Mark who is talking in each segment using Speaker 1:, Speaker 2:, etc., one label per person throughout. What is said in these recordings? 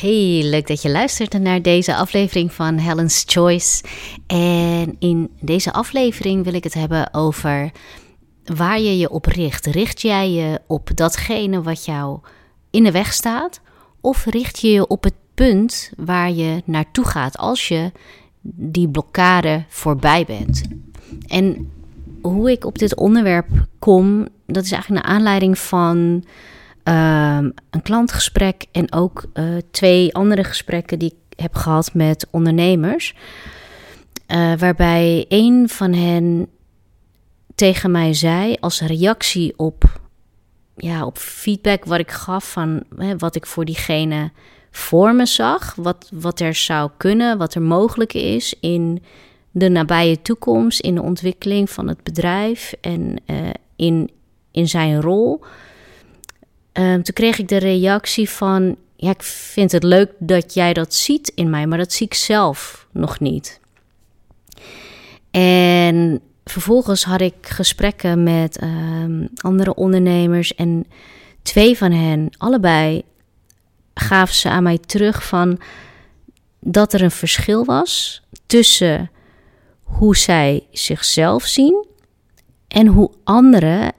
Speaker 1: Hey, leuk dat je luistert naar deze aflevering van Helen's Choice. En in deze aflevering wil ik het hebben over waar je je op richt. Richt jij je op datgene wat jou in de weg staat? Of richt je je op het punt waar je naartoe gaat als je die blokkade voorbij bent? En hoe ik op dit onderwerp kom, dat is eigenlijk naar aanleiding van um, een klantgesprek en ook uh, twee andere gesprekken die ik heb gehad met ondernemers. Uh, waarbij een van hen tegen mij zei als reactie op, ja, op feedback wat ik gaf van hè, wat ik voor diegene voor me zag, wat, wat er zou kunnen, wat er mogelijk is in de nabije toekomst, in de ontwikkeling van het bedrijf en uh, in, in zijn rol. Um, toen kreeg ik de reactie van: Ja, ik vind het leuk dat jij dat ziet in mij, maar dat zie ik zelf nog niet. En vervolgens had ik gesprekken met um, andere ondernemers en twee van hen, allebei, gaven ze aan mij terug van dat er een verschil was tussen hoe zij zichzelf zien en hoe anderen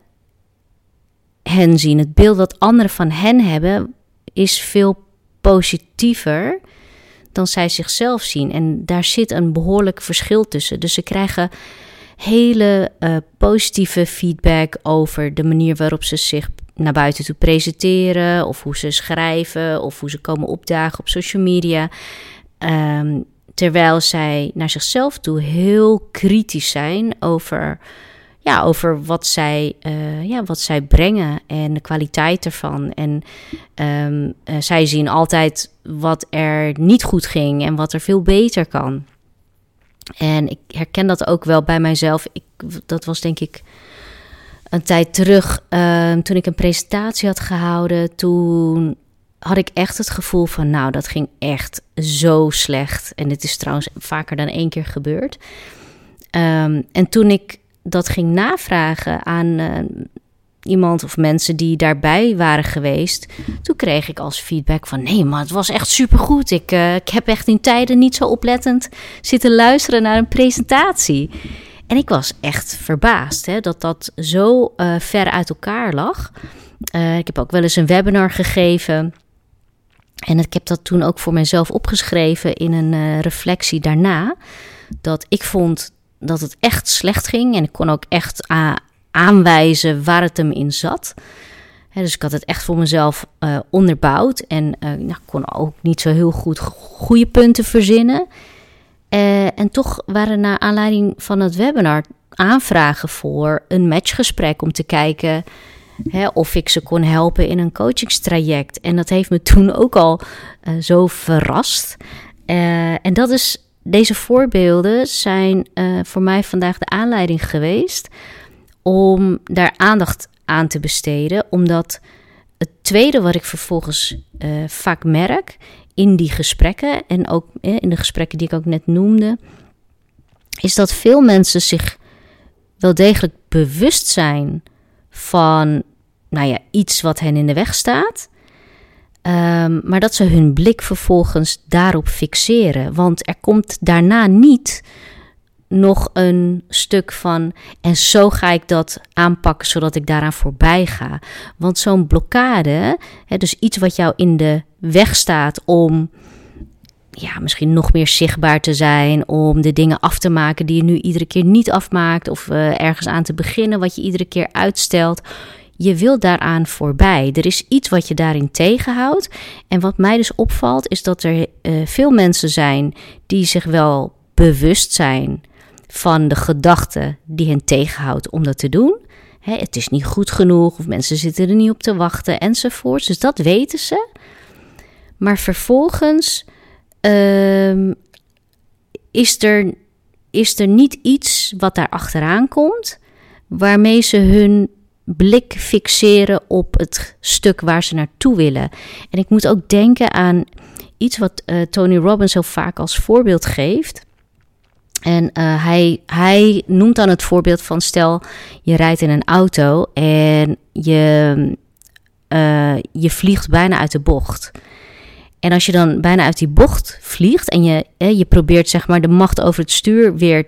Speaker 1: hen zien. Het beeld dat anderen van hen hebben is veel positiever dan zij zichzelf zien. En daar zit een behoorlijk verschil tussen. Dus ze krijgen hele uh, positieve feedback over de manier waarop ze zich naar buiten toe presenteren, of hoe ze schrijven, of hoe ze komen opdagen op social media. Um, terwijl zij naar zichzelf toe heel kritisch zijn over ja, over wat zij, uh, ja, wat zij brengen en de kwaliteit ervan. En um, uh, zij zien altijd wat er niet goed ging en wat er veel beter kan. En ik herken dat ook wel bij mijzelf. Ik, dat was denk ik een tijd terug, uh, toen ik een presentatie had gehouden. Toen had ik echt het gevoel van, nou, dat ging echt zo slecht. En dit is trouwens vaker dan één keer gebeurd. Um, en toen ik dat ging navragen aan uh, iemand of mensen die daarbij waren geweest, toen kreeg ik als feedback van nee, maar het was echt supergoed. Ik, uh, ik heb echt in tijden niet zo oplettend zitten luisteren naar een presentatie. En ik was echt verbaasd hè, dat dat zo uh, ver uit elkaar lag. ik heb ook wel eens een webinar gegeven. En ik heb dat toen ook voor mezelf opgeschreven in een reflectie daarna. Dat ik vond dat het echt slecht ging. En ik kon ook echt aanwijzen waar het hem in zat. dus ik had het echt voor mezelf uh, onderbouwd. En uh, nou, ik kon ook niet zo heel goed goede punten verzinnen. Uh, en toch waren naar aanleiding van het webinar aanvragen voor een matchgesprek om te kijken of ik ze kon helpen in een coachingstraject. En dat heeft me toen ook al zo verrast. en dat is deze voorbeelden zijn uh, voor mij vandaag de aanleiding geweest om daar aandacht aan te besteden, omdat het tweede wat ik vervolgens uh, vaak merk in die gesprekken en ook eh, in de gesprekken die ik ook net noemde, is dat veel mensen zich wel degelijk bewust zijn van nou ja, iets wat hen in de weg staat. Um, maar dat ze hun blik vervolgens daarop fixeren. Want er komt daarna niet nog een stuk van. En zo ga ik dat aanpakken zodat ik daaraan voorbij ga. Want zo'n blokkade, dus iets wat jou in de weg staat om. Ja, misschien nog meer zichtbaar te zijn, om de dingen af te maken die je nu iedere keer niet afmaakt, of uh, ergens aan te beginnen wat je iedere keer uitstelt je wilt daaraan voorbij. Er is iets wat je daarin tegenhoudt. En wat mij dus opvalt, is dat er uh, veel mensen zijn die zich wel bewust zijn van de gedachte die hen tegenhoudt om dat te doen. Hè, het is niet goed genoeg, of mensen zitten er niet op te wachten, enzovoorts. Dus dat weten ze. Maar vervolgens uh, is, er, is er niet iets wat daar achteraan komt, waarmee ze hun blik fixeren op het stuk waar ze naartoe willen. En ik moet ook denken aan iets wat uh, Tony Robbins zo vaak als voorbeeld geeft. En uh, hij, hij noemt dan het voorbeeld van: stel je rijdt in een auto en je, uh, je vliegt bijna uit de bocht. En als je dan bijna uit die bocht vliegt en je, je probeert zeg maar de macht over het stuur weer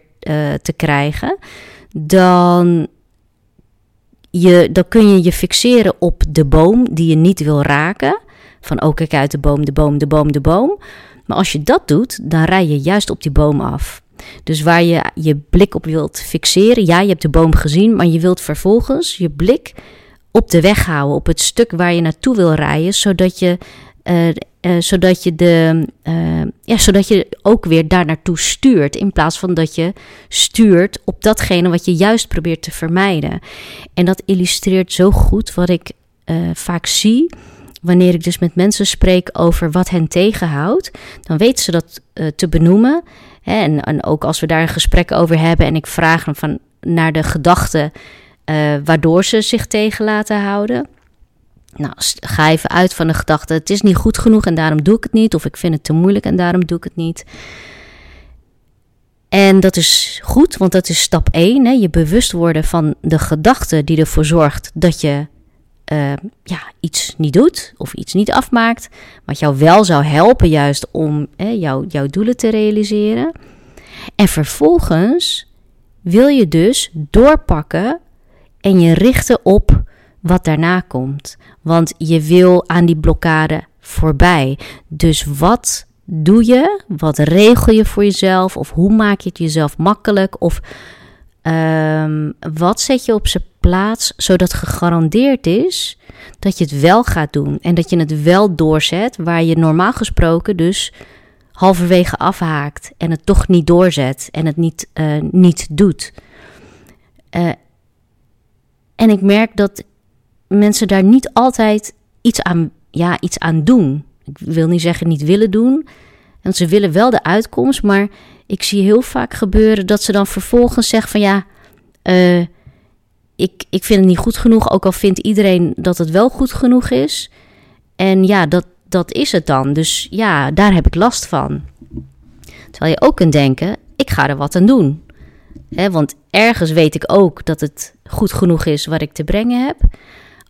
Speaker 1: te krijgen, dan, je, dan kun je je fixeren op de boom die je niet wil raken. Van oh, kijk uit de boom, de boom, de boom, de boom. Maar als je dat doet, dan rij je juist op die boom af. Dus waar je je blik op wilt fixeren, ja, je hebt de boom gezien, maar je wilt vervolgens je blik op de weg houden, op het stuk waar je naartoe wil rijden, zodat je, uh, uh, zodat je, de, uh, ja, zodat je ook weer daar naartoe stuurt, in plaats van dat je stuurt op datgene wat je juist probeert te vermijden. En dat illustreert zo goed wat ik vaak zie wanneer ik dus met mensen spreek over wat hen tegenhoudt, dan weten ze dat te benoemen. Hè, en, ook als we daar een gesprek over hebben en ik vraag hem van naar de gedachten waardoor ze zich tegen laten houden. Nou, ga even uit van de gedachte: het is niet goed genoeg en daarom doe ik het niet. Of ik vind het te moeilijk en daarom doe ik het niet. En dat is goed, want dat is stap 1. Hè? Je bewust worden van de gedachte die ervoor zorgt dat je uh, ja, iets niet doet of iets niet afmaakt. Wat jou wel zou helpen juist om hè, jou, jouw doelen te realiseren. En vervolgens wil je dus doorpakken en je richten op wat daarna komt. Want je wil aan die blokkade voorbij. Dus wat doe je? Wat regel je voor jezelf? Of hoe maak je het jezelf makkelijk? Of um, wat zet je op zijn plaats zodat gegarandeerd is dat je het wel gaat doen en dat je het wel doorzet waar je normaal gesproken dus halverwege afhaakt en het toch niet doorzet en het niet, uh, niet doet. Uh, en ik merk dat mensen daar niet altijd iets aan, ja, iets aan doen. Ik wil niet zeggen niet willen doen, want ze willen wel de uitkomst, maar ik zie heel vaak gebeuren dat ze dan vervolgens zeggen van ja, uh, ik, ik vind het niet goed genoeg, ook al vindt iedereen dat het wel goed genoeg is. En ja, dat, dat is het dan. Dus ja, daar heb ik last van. Terwijl je ook kunt denken, ik ga er wat aan doen. He, want ergens weet ik ook dat het goed genoeg is wat ik te brengen heb.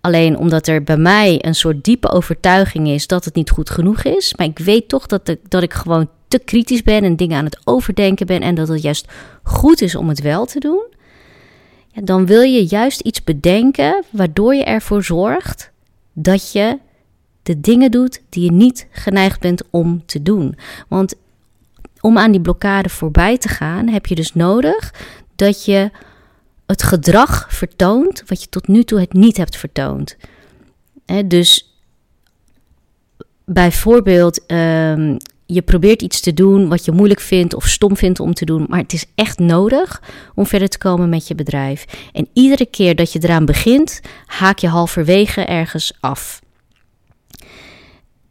Speaker 1: Alleen omdat er bij mij een soort diepe overtuiging is dat het niet goed genoeg is. Maar ik weet toch dat, dat ik gewoon te kritisch ben en dingen aan het overdenken ben. En dat het juist goed is om het wel te doen dan wil je juist iets bedenken waardoor je ervoor zorgt dat je de dingen doet die je niet geneigd bent om te doen. Want om aan die blokkade voorbij te gaan, heb je dus nodig dat je het gedrag vertoont wat je tot nu toe het niet hebt vertoond. dus bijvoorbeeld, um, je probeert iets te doen wat je moeilijk vindt of stom vindt om te doen, maar het is echt nodig om verder te komen met je bedrijf. En iedere keer dat je eraan begint, haak je halverwege ergens af.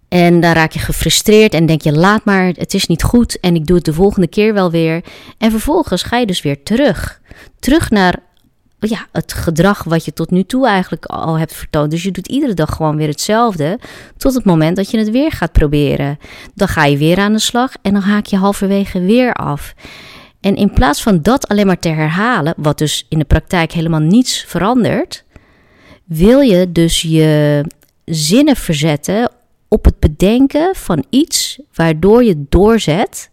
Speaker 1: En dan raak je gefrustreerd en denk je: laat maar, het is niet goed en ik doe het de volgende keer wel weer. En vervolgens ga je dus weer terug. Terug naar ja, het gedrag wat je tot nu toe eigenlijk al hebt vertoond. Dus je doet iedere dag gewoon weer hetzelfde. Tot het moment dat je het weer gaat proberen. Dan ga je weer aan de slag en dan haak je halverwege weer af. En in plaats van dat alleen maar te herhalen, wat dus in de praktijk helemaal niets verandert, wil je dus je zinnen verzetten op het bedenken van iets waardoor je doorzet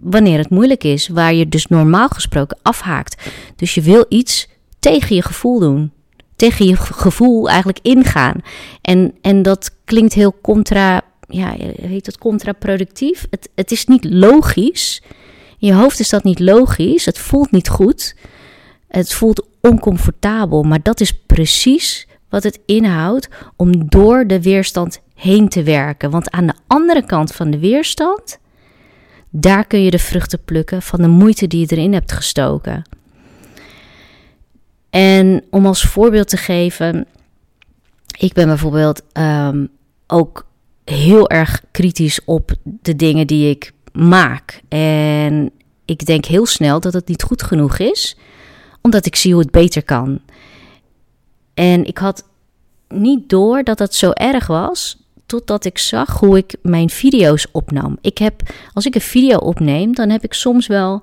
Speaker 1: wanneer het moeilijk is, waar je dus normaal gesproken afhaakt. Dus je wil iets tegen je gevoel doen. Tegen je gevoel eigenlijk ingaan. En, en dat klinkt heel contra, ja, heet het contraproductief. Het, het is niet logisch. In je hoofd is dat niet logisch. Het voelt niet goed. Het voelt oncomfortabel. Maar dat is precies wat het inhoudt om door de weerstand heen te werken. Want aan de andere kant van de weerstand daar kun je de vruchten plukken van de moeite die je erin hebt gestoken. En om als voorbeeld te geven, ik ben bijvoorbeeld ehm, ook heel erg kritisch op de dingen die ik maak. En ik denk heel snel dat het niet goed genoeg is, omdat ik zie hoe het beter kan. En ik had niet door dat het zo erg was, totdat ik zag hoe ik mijn video's opnam. Ik heb, als ik een video opneem, dan heb ik soms wel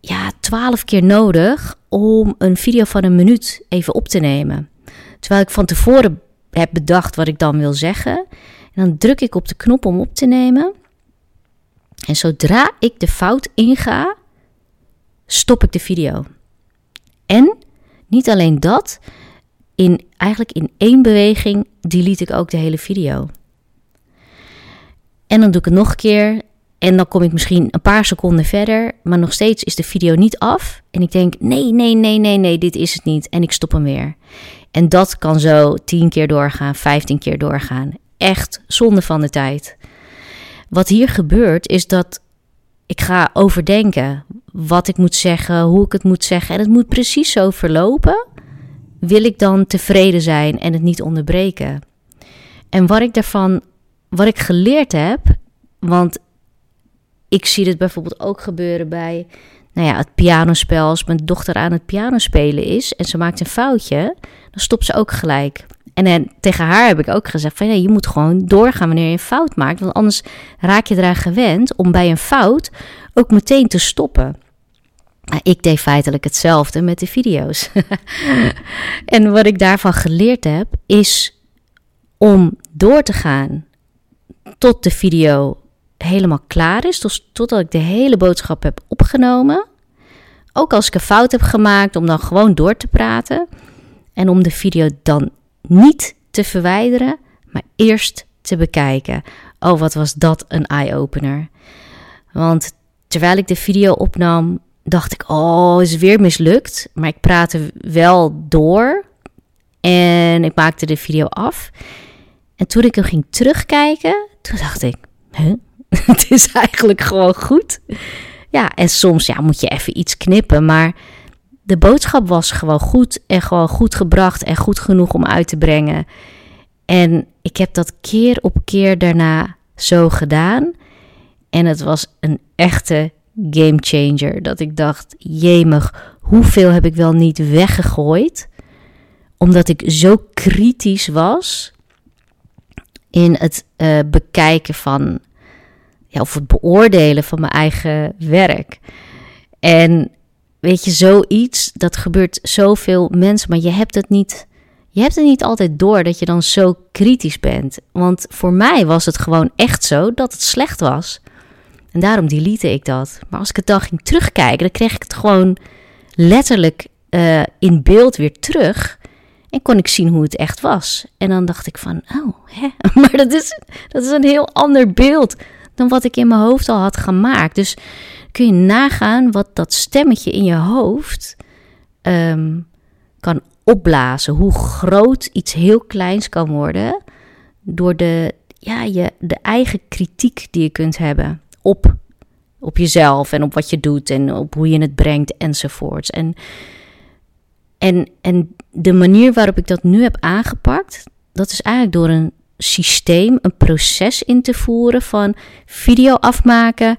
Speaker 1: ja, twaalf keer nodig om een video van een minuut even op te nemen. Terwijl ik van tevoren heb bedacht wat ik dan wil zeggen. En dan druk ik op de knop om op te nemen. En zodra ik de fout inga, stop ik de video. En niet alleen dat, in, eigenlijk in één beweging delete ik ook de hele video. En dan doe ik het nog een keer. En dan kom ik misschien een paar seconden verder. Maar nog steeds is de video niet af. En ik denk: nee, nee, nee, nee, nee, dit is het niet. En ik stop hem weer. En dat kan zo 10 keer doorgaan, 15 keer doorgaan. Echt zonde van de tijd. Wat hier gebeurt is dat ik ga overdenken wat ik moet zeggen, hoe ik het moet zeggen. En het moet precies zo verlopen. Wil ik dan tevreden zijn en het niet onderbreken? En wat ik daarvan, wat ik geleerd heb, want ik zie dit bijvoorbeeld ook gebeuren bij nou ja, het pianospel. Als mijn dochter aan het pianospelen is en ze maakt een foutje, dan stopt ze ook gelijk. En, en tegen haar heb ik ook gezegd van je moet gewoon doorgaan wanneer je een fout maakt. Want anders raak je eraan gewend om bij een fout ook meteen te stoppen. Ik deed feitelijk hetzelfde met de video's. en wat ik daarvan geleerd heb, is om door te gaan tot de video helemaal klaar is. Dus totdat ik de hele boodschap heb opgenomen. Ook als ik een fout heb gemaakt, om dan gewoon door te praten. En om de video dan niet te verwijderen, maar eerst te bekijken. Oh, wat was dat een eye-opener. Want terwijl ik de video opnam, dacht ik, oh, is weer mislukt. Maar ik praatte wel door en ik maakte de video af. En toen ik hem ging terugkijken, toen dacht ik, huh? het is eigenlijk gewoon goed. Ja, en soms ja, moet je even iets knippen, maar de boodschap was gewoon goed en gewoon goed gebracht en goed genoeg om uit te brengen. En ik heb dat keer op keer daarna zo gedaan. En het was een echte game changer. Dat ik dacht, jemig, hoeveel heb ik wel niet weggegooid? Omdat ik zo kritisch was in het uh, bekijken van, ja, of het beoordelen van mijn eigen werk. En weet je, zoiets, dat gebeurt zoveel mensen, maar je hebt het niet. Je hebt het niet altijd door dat je dan zo kritisch bent. Want voor mij was het gewoon echt zo dat het slecht was. En daarom delete ik dat. Maar als ik het dan ging terugkijken, dan kreeg ik het gewoon letterlijk uh, in beeld weer terug. En kon ik zien hoe het echt was. En dan dacht ik van, oh, hè? maar dat is, dat is een heel ander beeld dan wat ik in mijn hoofd al had gemaakt. Dus kun je nagaan wat dat stemmetje in je hoofd um, kan opblazen. Hoe groot iets heel kleins kan worden door de, ja, je, de eigen kritiek die je kunt hebben op, op jezelf en op wat je doet en op hoe je het brengt enzovoorts. En, en, en de manier waarop ik dat nu heb aangepakt, dat is eigenlijk door een systeem, een proces in te voeren van video afmaken,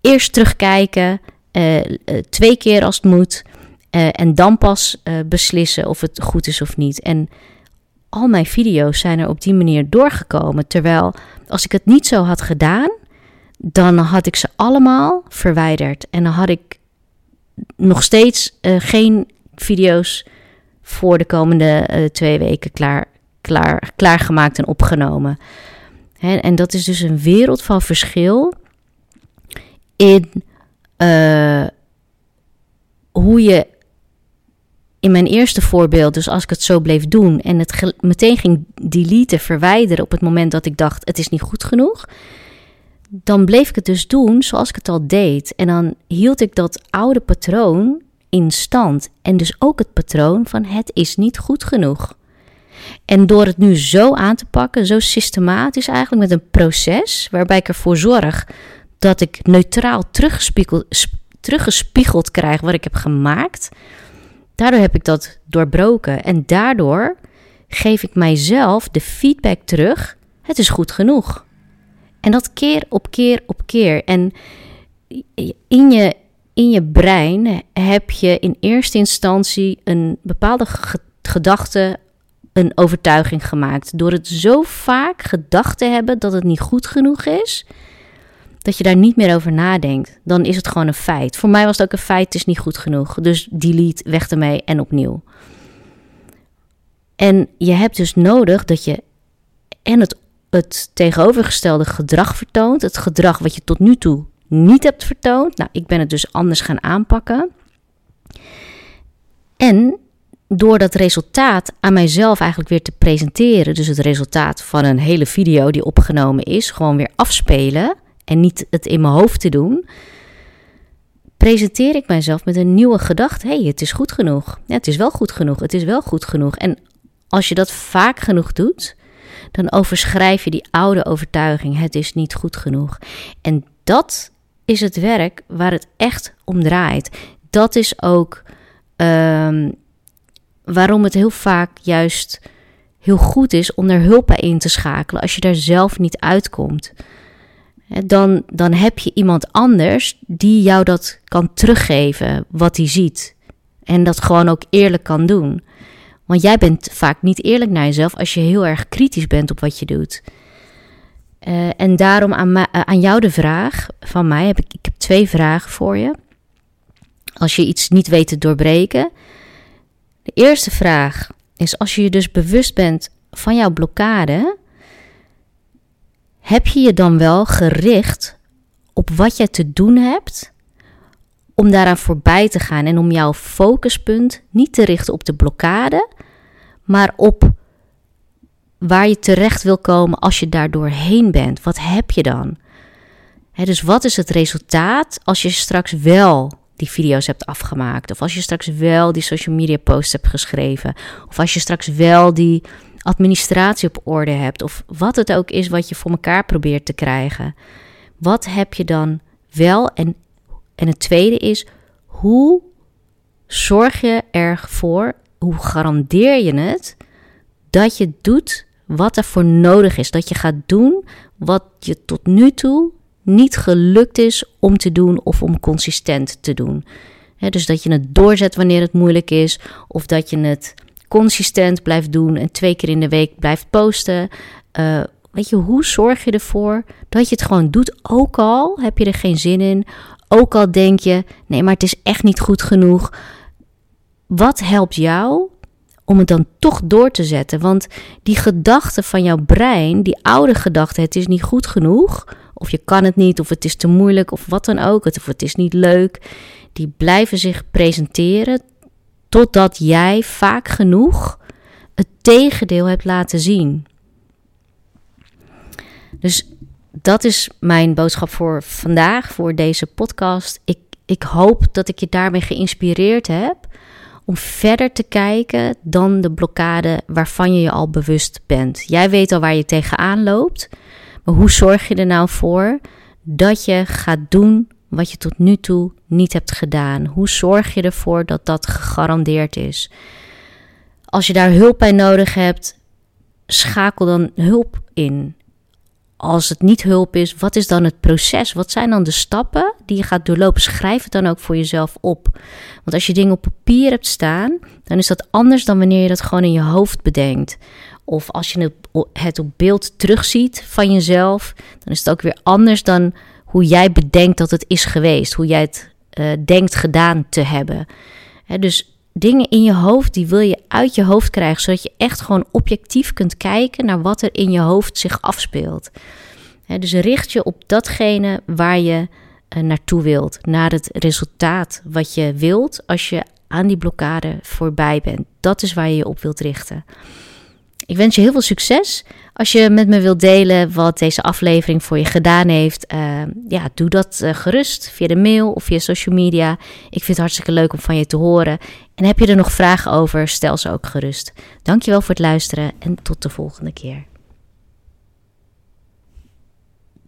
Speaker 1: eerst terugkijken, uh, twee keer als het moet, uh, en dan pas beslissen of het goed is of niet. En al mijn video's zijn er op die manier doorgekomen. Terwijl als ik het niet zo had gedaan, dan had ik ze allemaal verwijderd. En dan had ik nog steeds geen video's voor de komende twee weken klaar, klaar, klaargemaakt en opgenomen. en dat is dus een wereld van verschil in uh, hoe je in mijn eerste voorbeeld, dus als ik het zo bleef doen en het meteen ging deleten, verwijderen op het moment dat ik dacht het is niet goed genoeg, dan bleef ik het dus doen zoals ik het al deed. En dan hield ik dat oude patroon in stand. En dus ook het patroon van het is niet goed genoeg. En door het nu zo aan te pakken, zo systematisch eigenlijk met een proces waarbij ik ervoor zorg dat ik neutraal teruggespiegeld, krijg wat ik heb gemaakt. Daardoor heb ik dat doorbroken en daardoor geef ik mijzelf de feedback terug: het is goed genoeg. En dat keer op keer op keer. En in je, in je brein heb je in eerste instantie een bepaalde gedachte, een overtuiging gemaakt. Door het zo vaak gedacht te hebben dat het niet goed genoeg is, dat je daar niet meer over nadenkt, dan is het gewoon een feit. Voor mij was het ook een feit, het is niet goed genoeg. Dus delete, weg ermee en opnieuw. En je hebt dus nodig dat je en het, het tegenovergestelde gedrag vertoont. Het gedrag wat je tot nu toe niet hebt vertoond. Nou, ik ben het dus anders gaan aanpakken. En door dat resultaat aan mijzelf eigenlijk weer te presenteren, dus het resultaat van een hele video die opgenomen is, gewoon weer afspelen en niet het in mijn hoofd te doen, presenteer ik mijzelf met een nieuwe gedachte. hey, het is goed genoeg. Het is wel goed genoeg. Het is wel goed genoeg. En als je dat vaak genoeg doet, dan overschrijf je die oude overtuiging: het is niet goed genoeg. En dat is het werk waar het echt om draait. Dat is ook um, waarom het heel vaak juist heel goed is om er hulp bij in te schakelen als je daar zelf niet uitkomt. Dan, dan heb je iemand anders die jou dat kan teruggeven, wat hij ziet. En dat gewoon ook eerlijk kan doen. Want jij bent vaak niet eerlijk naar jezelf als je heel erg kritisch bent op wat je doet. Uh, en daarom aan, uh, aan jou de vraag van mij, heb ik, ik heb twee vragen voor je. Als je iets niet weet te doorbreken, de eerste vraag is: als je je dus bewust bent van jouw blokkade, heb je je dan wel gericht op wat je te doen hebt om daaraan voorbij te gaan en om jouw focuspunt niet te richten op de blokkade, maar op waar je terecht wil komen als je daar doorheen bent? Wat heb je dan? dus wat is het resultaat als je straks wel die video's hebt afgemaakt. Of als je straks wel die social media posts hebt geschreven. Of als je straks wel die administratie op orde hebt. Of wat het ook is wat je voor elkaar probeert te krijgen. Wat heb je dan wel? En, en het tweede is, hoe zorg je ervoor, hoe garandeer je het, dat je doet wat er voor nodig is. Dat je gaat doen wat je tot nu toe niet gelukt is om te doen of om consistent te doen. dus dat je het doorzet wanneer het moeilijk is, of dat je het consistent blijft doen en twee keer in de week blijft posten. Uh, weet je, hoe zorg je ervoor dat je het gewoon doet, ook al heb je er geen zin in, ook al denk je, nee, maar het is echt niet goed genoeg. Wat helpt jou om het dan toch door te zetten? Want die gedachten van jouw brein, die oude gedachten, het is niet goed genoeg, of je kan het niet, of het is te moeilijk, of wat dan ook, of het is niet leuk. Die blijven zich presenteren totdat jij vaak genoeg het tegendeel hebt laten zien. Dus dat is mijn boodschap voor vandaag, voor deze podcast. Ik, ik hoop dat ik je daarmee geïnspireerd heb om verder te kijken dan de blokkade waarvan je je al bewust bent. Jij weet al waar je tegenaan loopt. Maar hoe zorg je er nou voor dat je gaat doen wat je tot nu toe niet hebt gedaan? Hoe zorg je ervoor dat dat gegarandeerd is? Als je daar hulp bij nodig hebt, schakel dan hulp in. Als het niet hulp is, wat is dan het proces? Wat zijn dan de stappen die je gaat doorlopen? Schrijf het dan ook voor jezelf op. Want als je dingen op papier hebt staan, dan is dat anders dan wanneer je dat gewoon in je hoofd bedenkt. Of als je het op beeld terugziet van jezelf, dan is het ook weer anders dan hoe jij bedenkt dat het is geweest. Hoe jij het uh, denkt gedaan te hebben. dus dingen in je hoofd, die wil je uit je hoofd krijgen, zodat je echt gewoon objectief kunt kijken naar wat er in je hoofd zich afspeelt. dus richt je op datgene waar je uh, naartoe wilt, naar het resultaat wat je wilt als je aan die blokkade voorbij bent. Dat is waar je je op wilt richten. Ik wens je heel veel succes. Als je met me wilt delen wat deze aflevering voor je gedaan heeft, uh, ja, doe dat uh, gerust via de mail of via social media. Ik vind het hartstikke leuk om van je te horen. En heb je er nog vragen over, stel ze ook gerust. Dankjewel voor het luisteren en tot de volgende keer.